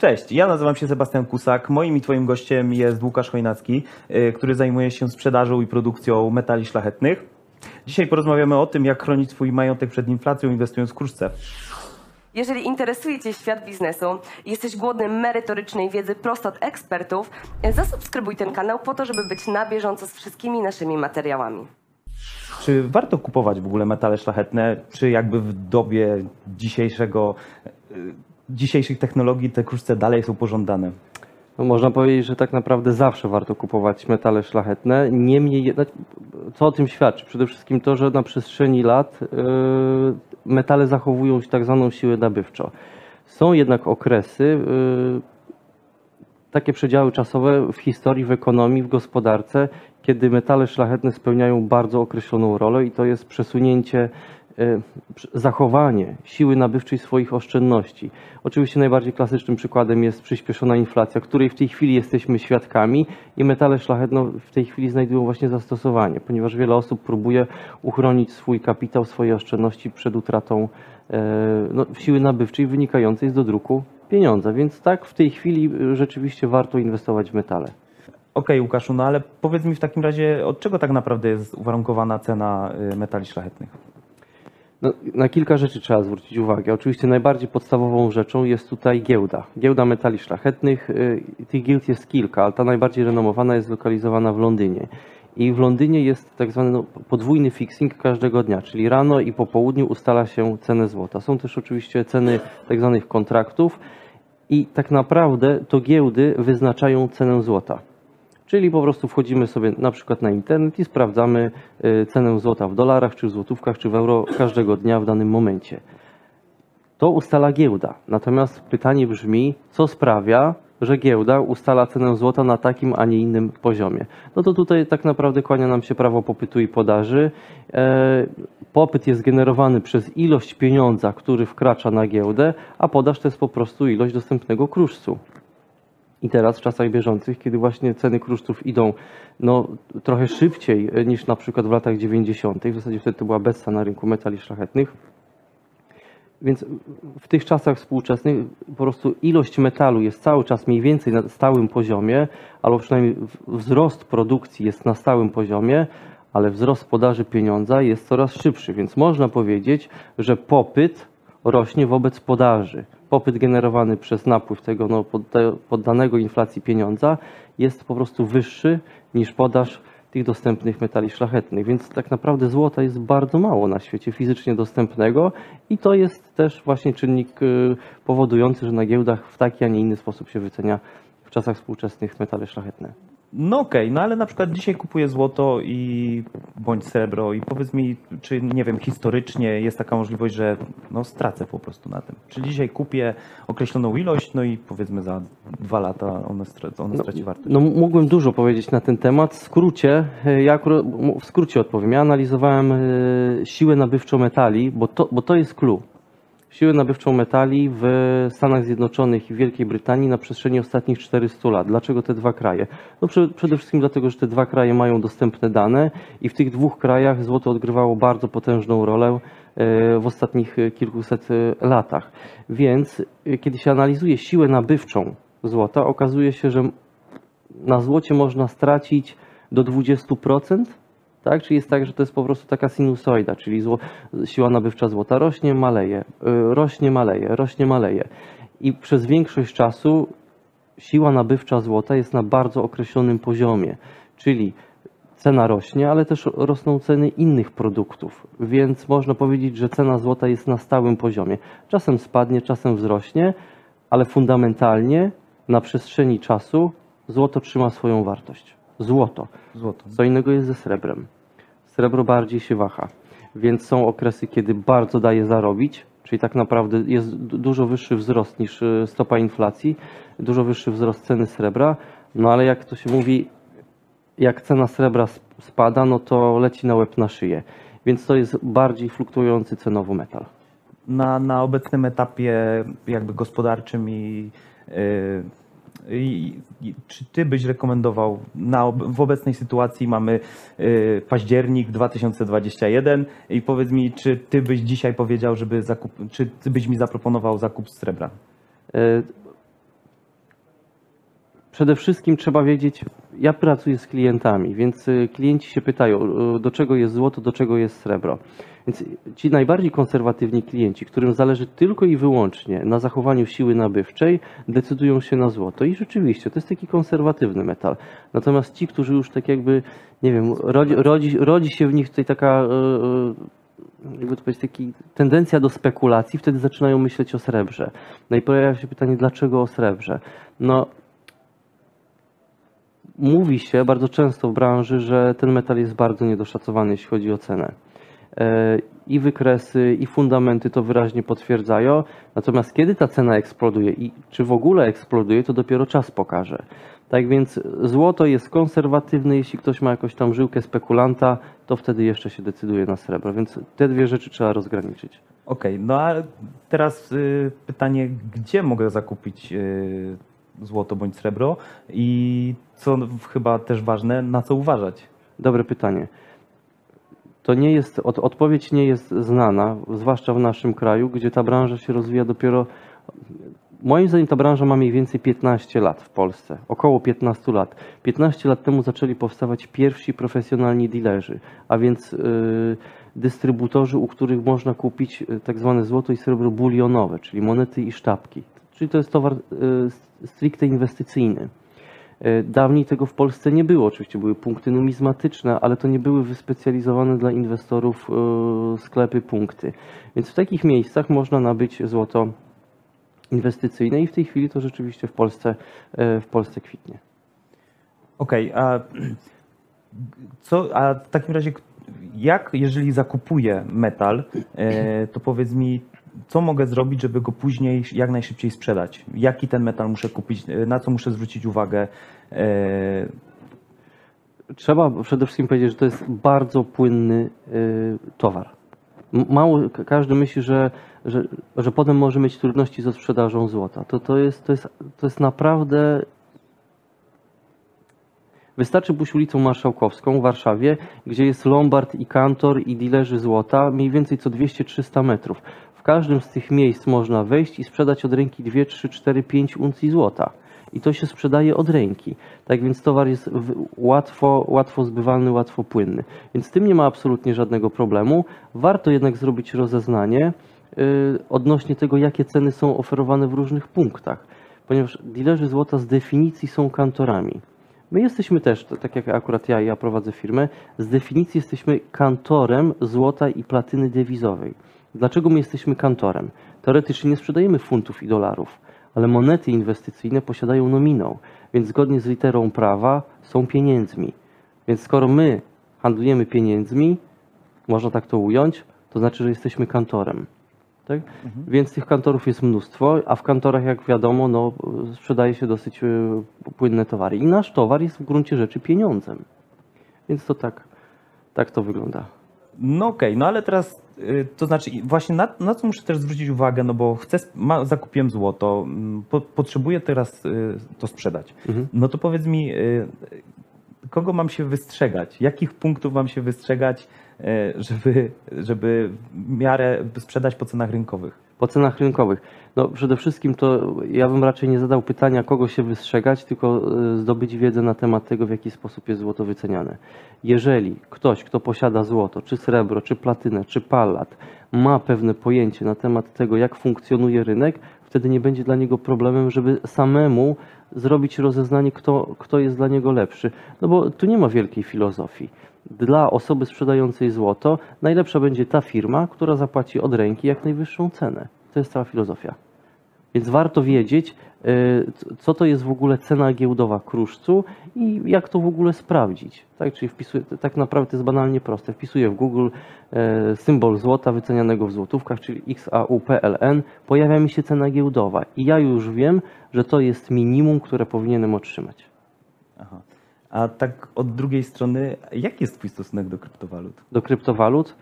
Cześć, ja nazywam się Sebastian Kusak. Moim i Twoim gościem jest Łukasz Chojnacki, y, który zajmuje się sprzedażą i produkcją metali szlachetnych. Dzisiaj porozmawiamy o tym, jak chronić swój majątek przed inflacją, inwestując w kruszce. Jeżeli interesuje Cię świat biznesu i jesteś głodny merytorycznej wiedzy prosto od ekspertów, zasubskrybuj ten kanał po to, żeby być na bieżąco z wszystkimi naszymi materiałami. Czy warto kupować w ogóle metale szlachetne, czy jakby w dobie dzisiejszego, y, dzisiejszych technologii te kruszce dalej są pożądane? No, można powiedzieć, że tak naprawdę zawsze warto kupować metale szlachetne. Niemniej, jednak, co o tym świadczy? Przede wszystkim to, że na przestrzeni lat yy, metale zachowują tak zwaną siłę nabywczą. Są jednak okresy, yy, takie przedziały czasowe w historii, w ekonomii, w gospodarce, kiedy metale szlachetne spełniają bardzo określoną rolę i to jest przesunięcie, zachowanie siły nabywczej swoich oszczędności. Oczywiście najbardziej klasycznym przykładem jest przyspieszona inflacja, której w tej chwili jesteśmy świadkami i metale szlachetne w tej chwili znajdują właśnie zastosowanie, ponieważ wiele osób próbuje uchronić swój kapitał, swoje oszczędności przed utratą e, no, siły nabywczej wynikającej z dodruku pieniądza. Więc tak, w tej chwili rzeczywiście warto inwestować w metale. Okej, Łukaszu, no ale powiedz mi w takim razie, od czego tak naprawdę jest uwarunkowana cena metali szlachetnych? No, na kilka rzeczy trzeba zwrócić uwagę. Oczywiście najbardziej podstawową rzeczą jest tutaj giełda. Giełda metali szlachetnych. Y, tych giełd jest kilka, ale ta najbardziej renomowana jest zlokalizowana w Londynie. I w Londynie jest tak zwany no, podwójny fixing każdego dnia, czyli rano i po południu ustala się cenę złota. Są też oczywiście ceny tak zwanych kontraktów i tak naprawdę to giełdy wyznaczają cenę złota. Czyli po prostu wchodzimy sobie na przykład na internet i sprawdzamy y, cenę złota w dolarach, czy w złotówkach, czy w euro każdego dnia w danym momencie. To ustala giełda. Natomiast pytanie brzmi, co sprawia, że giełda ustala cenę złota na takim, a nie innym poziomie. No to tutaj tak naprawdę kłania nam się prawo popytu i podaży. E, popyt jest generowany przez ilość pieniądza, który wkracza na giełdę, a podaż to jest po prostu ilość dostępnego kruszcu. I teraz w czasach bieżących, kiedy właśnie ceny kruszców idą no, trochę szybciej niż na przykład w latach 90., w zasadzie wtedy to była bessa na rynku metali szlachetnych, więc w tych czasach współczesnych po prostu ilość metalu jest cały czas mniej więcej na stałym poziomie, albo przynajmniej wzrost produkcji jest na stałym poziomie, ale wzrost podaży pieniądza jest coraz szybszy, więc można powiedzieć, że popyt rośnie wobec podaży popyt generowany przez napływ tego no, poddanego inflacji pieniądza jest po prostu wyższy niż podaż tych dostępnych metali szlachetnych. Więc tak naprawdę złota jest bardzo mało na świecie fizycznie dostępnego i to jest też właśnie czynnik y, powodujący, że na giełdach w taki, a nie inny sposób się wycenia w czasach współczesnych metale szlachetne. No okej, okay, no ale na przykład dzisiaj kupuję złoto i bądź srebro i powiedz mi, czy nie wiem, historycznie jest taka możliwość, że no stracę po prostu na tym. Czy dzisiaj kupię określoną ilość, no i powiedzmy za dwa lata ona, straci, ona straci no, wartość. No mógłbym dużo powiedzieć na ten temat. W skrócie, e, ja w skrócie odpowiem. Ja analizowałem e, siłę nabywczą metali, bo to, bo to jest clue siłę nabywczą metali w Stanach Zjednoczonych i Wielkiej Brytanii na przestrzeni ostatnich 400 lat. Dlaczego te dwa kraje? No przede wszystkim dlatego, że te dwa kraje mają dostępne dane i w tych dwóch krajach złoto odgrywało bardzo potężną rolę e, w ostatnich kilkuset e, latach. Więc e, kiedy się analizuje siłę nabywczą złota, okazuje się, że na złocie można stracić do 20%, tak? Czyli jest tak, że to jest po prostu taka sinusoida, czyli zło, siła nabywcza złota rośnie, maleje, y, rośnie, maleje, rośnie, maleje. I przez większość czasu siła nabywcza złota jest na bardzo określonym poziomie, czyli cena rośnie, ale też rosną ceny innych produktów, więc można powiedzieć, że cena złota jest na stałym poziomie. Czasem spadnie, czasem wzrośnie, ale fundamentalnie na przestrzeni czasu złoto trzyma swoją wartość złoto. złoto. Co innego jest ze srebrem. Srebro bardziej się waha, więc są okresy, kiedy bardzo daje zarobić, czyli tak naprawdę jest dużo wyższy wzrost niż e, stopa inflacji, dużo wyższy wzrost ceny srebra, no ale jak to się mówi, jak cena srebra spada, no to leci na łeb na szyję. Więc to jest bardziej fluktuujący cenowo metal. Na, na obecnym etapie jakby gospodarczym i yy i, i, czy ty byś rekomendował, na, w obecnej sytuacji mamy y, październik 2021 i powiedz mi, czy ty byś dzisiaj powiedział, żeby zakup, czy ty byś mi zaproponował zakup srebra? E, przede wszystkim trzeba wiedzieć, ja pracuję z klientami, więc y, klienci się pytają, do czego jest złoto, do czego jest srebro. Więc ci najbardziej konserwatywni klienci, którym zależy tylko i wyłącznie na zachowaniu siły nabywczej, decydują się na złoto. I rzeczywiście, to jest taki konserwatywny metal. Natomiast ci, którzy już tak jakby, nie wiem, rodzi, rodzi, rodzi się w nich tutaj taka, y, y, jakby to powiedzieć, taki tendencja do spekulacji, wtedy zaczynają myśleć o srebrze. No i pojawia się pytanie, dlaczego o srebrze? No, mówi się bardzo często w branży, że ten metal jest bardzo niedoszacowany, jeśli chodzi o cenę. E, I wykresy, i fundamenty to wyraźnie potwierdzają. Natomiast kiedy ta cena eksploduje i czy w ogóle eksploduje, to dopiero czas pokaże. Tak więc złoto jest konserwatywne, jeśli ktoś ma jakąś tam żyłkę spekulanta, to wtedy jeszcze się decyduje na srebro. Więc te dwie rzeczy trzeba rozgraniczyć. Okej, no a teraz y, pytanie, gdzie mogę zakupić y, złoto bądź srebro i co chyba też ważne, na co uważać? Dobre pytanie. To nie jest, od, odpowiedź nie jest znana, zwłaszcza w naszym kraju, gdzie ta branża się rozwija dopiero. Moim zdaniem ta branża ma mniej więcej 15 lat w Polsce, około 15 lat. 15 lat temu zaczęli powstawać pierwsi profesjonalni dealerzy, a więc yy, dystrybutorzy, u których można kupić y, tak zwane złoto i srebro bulionowe, czyli monety i sztabki. Czyli to jest towar yy, stricte inwestycyjny. E, Dawniej tego w Polsce nie było. Oczywiście były punkty numizmatyczne, ale to nie były wyspecjalizowane dla inwestorów e, sklepy, punkty. Więc w takich miejscach można nabyć złoto inwestycyjne i w tej chwili to rzeczywiście w Polsce, e, w Polsce kwitnie. Okej, a co, a w takim razie jak, jeżeli zakupuję metal, e, to powiedz mi, co mogę zrobić, żeby go później jak najszybciej sprzedać? Jaki ten metal muszę kupić, e, na co muszę zwrócić uwagę? E, Trzeba przede wszystkim powiedzieć, że to jest bardzo płynny y, towar. Mało, ka- każdy myśli, że, że, że potem może mieć trudności ze sprzedażą złota. To, to, jest, to, jest, to jest naprawdę. Wystarczy pójść ulicą Marszałkowską w Warszawie, gdzie jest Lombard i Kantor i dilerzy złota, mniej więcej co 200-300 metrów. Każdym z tych miejsc można wejść i sprzedać od ręki 2, 3, 4, 5 uncji złota. I to się sprzedaje od ręki. Tak więc towar jest łatwo, łatwo zbywalny, łatwo płynny. Więc z tym nie ma absolutnie żadnego problemu. Warto jednak zrobić rozeznanie yy, odnośnie tego, jakie ceny są oferowane w różnych punktach. Ponieważ dilerzy złota z definicji są kantorami. My jesteśmy też, tak jak akurat ja, ja prowadzę firmę, z definicji jesteśmy kantorem złota i platyny dewizowej. Dlaczego my jesteśmy kantorem? Teoretycznie nie sprzedajemy funtów i dolarów, ale monety inwestycyjne posiadają nominał, więc zgodnie z literą prawa są pieniędzmi. Więc skoro my handlujemy pieniędzmi, można tak to ująć, to znaczy, że jesteśmy kantorem. Tak? Więc tych kantorów jest mnóstwo, a w kantorach, jak wiadomo, no, sprzedaje się dosyć y, płynne towary. I nasz towar jest w gruncie rzeczy pieniądzem. Więc to tak, tak to wygląda. No okej, no ale teraz, to znaczy właśnie na, na co muszę też zwrócić uwagę, no bo chcę, ma, zakupiłem złoto, mm, po, potrzebuję teraz y, to sprzedać. Mhm. No to powiedz mi, y, kogo mam się wystrzegać? Jakich punktów mam się wystrzegać, y, żeby, żeby w miarę sprzedać po cenach rynkowych? Po cenach rynkowych. No przede wszystkim to ja bym raczej nie zadał pytania, kogo się wystrzegać, tylko y, zdobyć wiedzę na temat tego, w jaki sposób jest złoto wyceniane. Jeżeli ktoś, kto posiada złoto, czy srebro, czy platynę, czy pallat, ma pewne pojęcie na temat tego, jak funkcjonuje rynek, wtedy nie będzie dla niego problemem, żeby samemu zrobić rozeznanie, kto, kto jest dla niego lepszy. No bo tu nie ma wielkiej filozofii. Dla osoby sprzedającej złoto najlepsza będzie ta firma, która zapłaci od ręki jak najwyższą cenę. To jest cała filozofia. Więc warto wiedzieć, y, co to jest w ogóle cena giełdowa kruszcu i jak to w ogóle sprawdzić. Tak, czyli wpisuję, tak naprawdę to jest banalnie proste. Wpisuję w Google e, symbol złota wycenianego w złotówkach, czyli XAUPLN, pojawia mi się cena giełdowa i ja już wiem, że to jest minimum, które powinienem otrzymać. Aha. A tak od drugiej strony, jaki jest twój stosunek do kryptowalut? Do kryptowalut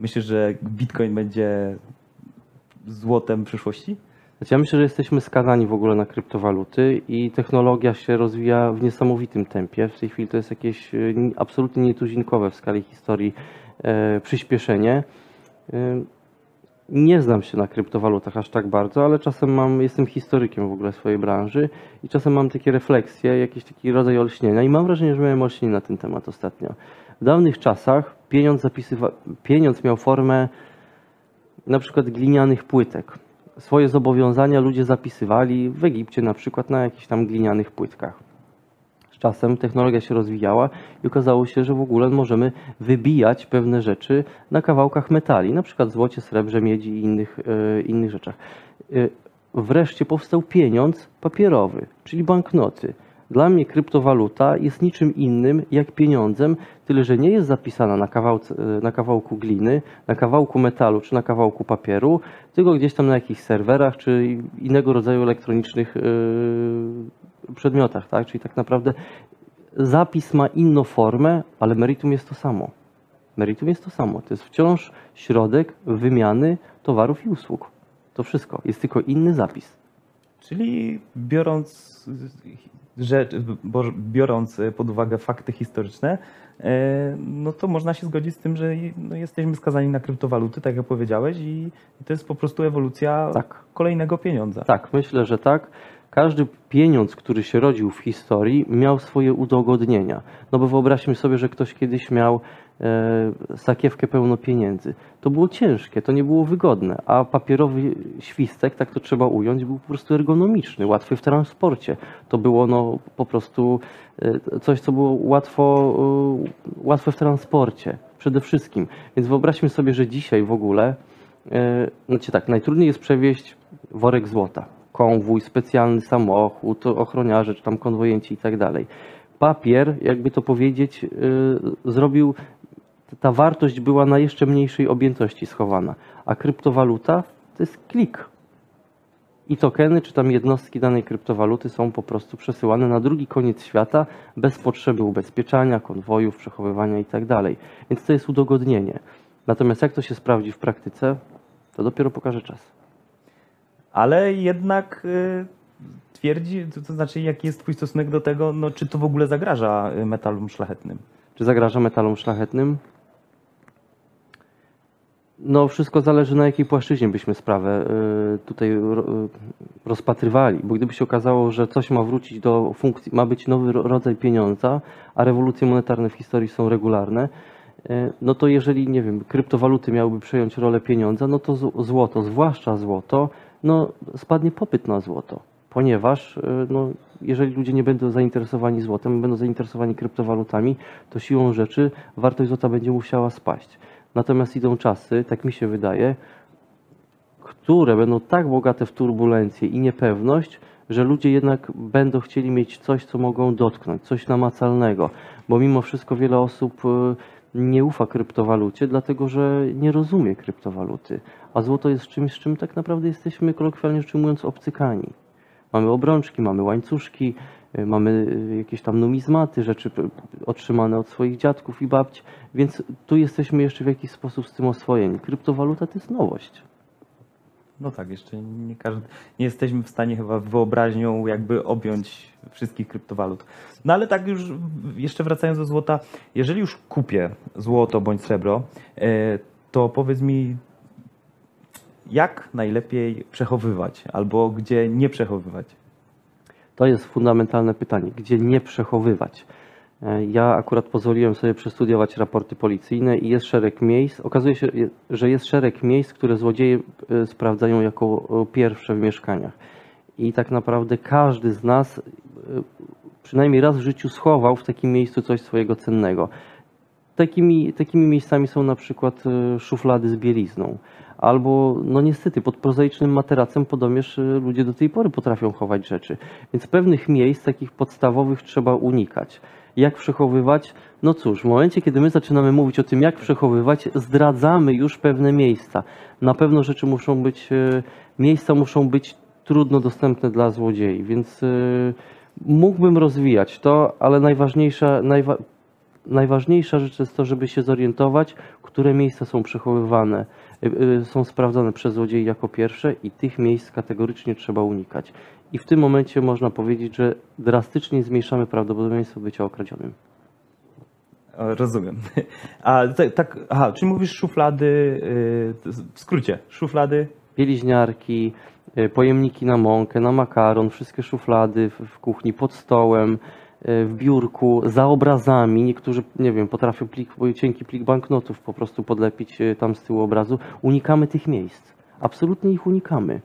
Myślisz, że Bitcoin będzie złotem przyszłości? Znaczy, Ja myślę, że jesteśmy skazani w ogóle na kryptowaluty i technologia się rozwija w niesamowitym tempie. W tej chwili to jest jakieś e, ni- absolutnie nietuzinkowe w skali historii e, przyspieszenie. Nie znam się na kryptowalutach aż tak bardzo, ale czasem mam, jestem historykiem w ogóle swojej branży i czasem mam takie refleksje, jakiś taki rodzaj olśnienia i mam wrażenie, że miałem olśnienie na ten temat ostatnio. W dawnych czasach pieniądz, zapisywa- pieniądz miał formę na przykład glinianych płytek. Swoje zobowiązania ludzie zapisywali w Egipcie na przykład na jakichś tam glinianych płytkach. Z czasem technologia się rozwijała i okazało się, że w ogóle możemy wybijać pewne rzeczy na kawałkach metali, na przykład złocie, srebrze, miedzi i innych, e, innych rzeczach. E, wreszcie powstał pieniądz papierowy, czyli banknoty. Dla mnie kryptowaluta jest niczym innym jak pieniądzem, tyle że nie jest zapisana na, kawałce, e, na kawałku gliny, na kawałku metalu czy na kawałku papieru, tylko gdzieś tam na jakichś serwerach czy innego rodzaju elektronicznych e, przedmiotach, tak? Czyli tak naprawdę zapis ma inną formę, ale meritum jest to samo. Meritum jest to samo. To jest wciąż środek wymiany towarów i usług. To wszystko. Jest tylko inny zapis. Czyli biorąc, rzecz, biorąc pod uwagę fakty historyczne, e, no to można się zgodzić z tym, że no jesteśmy skazani na kryptowaluty, tak jak powiedziałeś, i to jest po prostu ewolucja Tak. kolejnego pieniądza. Tak, myślę, że tak. Każdy pieniądz, który się rodził w historii, miał swoje udogodnienia. No bo wyobraźmy sobie, że ktoś kiedyś miał e, sakiewkę pełno pieniędzy. To było ciężkie, to nie było wygodne, a papierowy świstek, tak to trzeba ująć, był po prostu ergonomiczny, łatwy w transporcie. To było no, po prostu e, coś, co było łatwo, e, łatwe w transporcie przede wszystkim. Więc wyobraźmy sobie, że dzisiaj w ogóle E, Znaczy tak, najtrudniej jest przewieźć worek złota, konwój, specjalny samochód, ochroniarze, czy tam konwojenci i tak dalej. Papier, jakby to powiedzieć, e, zrobił, ta wartość była na jeszcze mniejszej objętości schowana, a kryptowaluta to jest klik. I tokeny, czy tam jednostki danej kryptowaluty są po prostu przesyłane na drugi koniec świata bez potrzeby ubezpieczania, konwojów, przechowywania i tak dalej. Więc to jest udogodnienie. Natomiast jak to się sprawdzi w praktyce, to dopiero pokaże czas. Ale jednak y, twierdzi, to, to znaczy jaki jest twój stosunek do tego, no czy to w ogóle zagraża y, metalom szlachetnym? Czy zagraża metalom szlachetnym? No, wszystko zależy na jakiej płaszczyźnie byśmy sprawę y, tutaj ro- rozpatrywali, bo gdyby się okazało, że coś ma wrócić do funkcji, ma być nowy ro- rodzaj pieniądza, a rewolucje monetarne w historii są regularne, no to jeżeli, nie wiem, kryptowaluty miałyby przejąć rolę pieniądza, no to złoto, zwłaszcza złoto, no spadnie popyt na złoto, ponieważ y, no, jeżeli ludzie nie będą zainteresowani złotem, będą zainteresowani kryptowalutami, to siłą rzeczy wartość złota będzie musiała spaść. Natomiast idą czasy, tak mi się wydaje, które będą tak bogate w turbulencje i niepewność, że ludzie jednak będą chcieli mieć coś, co mogą dotknąć, coś namacalnego, bo mimo wszystko wiele osób y, nie ufa kryptowalucie, dlatego że nie rozumie kryptowaluty, a złoto jest czymś, z czym tak naprawdę jesteśmy kolokwialnie rzecz ujmując obcykani. Mamy obrączki, mamy łańcuszki, y, mamy y, jakieś tam numizmaty, rzeczy otrzymane od swoich dziadków i babci, więc tu jesteśmy jeszcze w jakiś sposób z tym oswojeni. Kryptowaluta to jest nowość. No tak, jeszcze nie, każdy, nie jesteśmy w stanie chyba wyobraźnią jakby objąć wszystkich kryptowalut. No ale tak już jeszcze wracając do złota, jeżeli już kupię złoto bądź srebro, e, to powiedz mi, jak najlepiej przechowywać albo gdzie nie przechowywać? To jest fundamentalne pytanie, gdzie nie przechowywać. E, Ja akurat pozwoliłem sobie przestudiować raporty policyjne i jest szereg miejsc. Okazuje się, że jest szereg miejsc, które złodzieje e, sprawdzają jako e, pierwsze w mieszkaniach. I tak naprawdę każdy z nas przynajmniej raz w życiu schował w takim miejscu coś swojego cennego. Takimi, takimi miejscami są na przykład szuflady z bielizną. Albo, no niestety, pod prozaicznym materacem podobnież e, ludzie do tej pory potrafią chować rzeczy. Więc pewnych miejsc, takich podstawowych, trzeba unikać. Jak przechowywać? No cóż, w momencie, kiedy my zaczynamy mówić o tym, jak przechowywać, zdradzamy już pewne miejsca. Na pewno rzeczy muszą być, e, miejsca muszą być trudno dostępne dla złodziei, więc e, mógłbym rozwijać to, ale najważniejsza, najwa, najważniejsza rzecz jest to, żeby się zorientować, które miejsca są przechowywane, są sprawdzane przez złodziei jako pierwsze i tych miejsc kategorycznie trzeba unikać. I w tym momencie można powiedzieć, że drastycznie zmniejszamy prawdopodobieństwo bycia okradzionym. O, rozumiem. A tak, tak, aha, czy mówisz szuflady, y, w skrócie, szuflady, bieliźniarki, y, pojemniki na mąkę, na makaron, wszystkie szuflady w, kuchni, pod stołem, y, w biurku, za obrazami. Niektórzy, nie wiem, potrafią plik, cienki plik banknotów po prostu podlepić y, tam z tyłu obrazu. Unikamy tych miejsc. Absolutnie ich unikamy.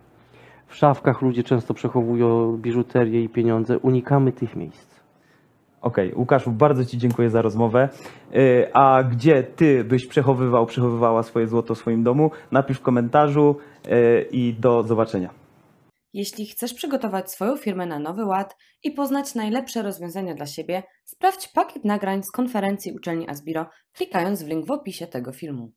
W szafkach ludzie często przechowują biżuterię i pieniądze. Unikamy tych miejsc. Okej, Łukaszu, bardzo Ci dziękuję za rozmowę. Y, A gdzie Ty byś przechowywał, przechowywała swoje złoto w swoim domu? Napisz w komentarzu i do zobaczenia. Jeśli chcesz przygotować swoją firmę na nowy ład i poznać najlepsze rozwiązania dla siebie, sprawdź pakiet nagrań z konferencji uczelni Asbiro, klikając w link w opisie tego filmu.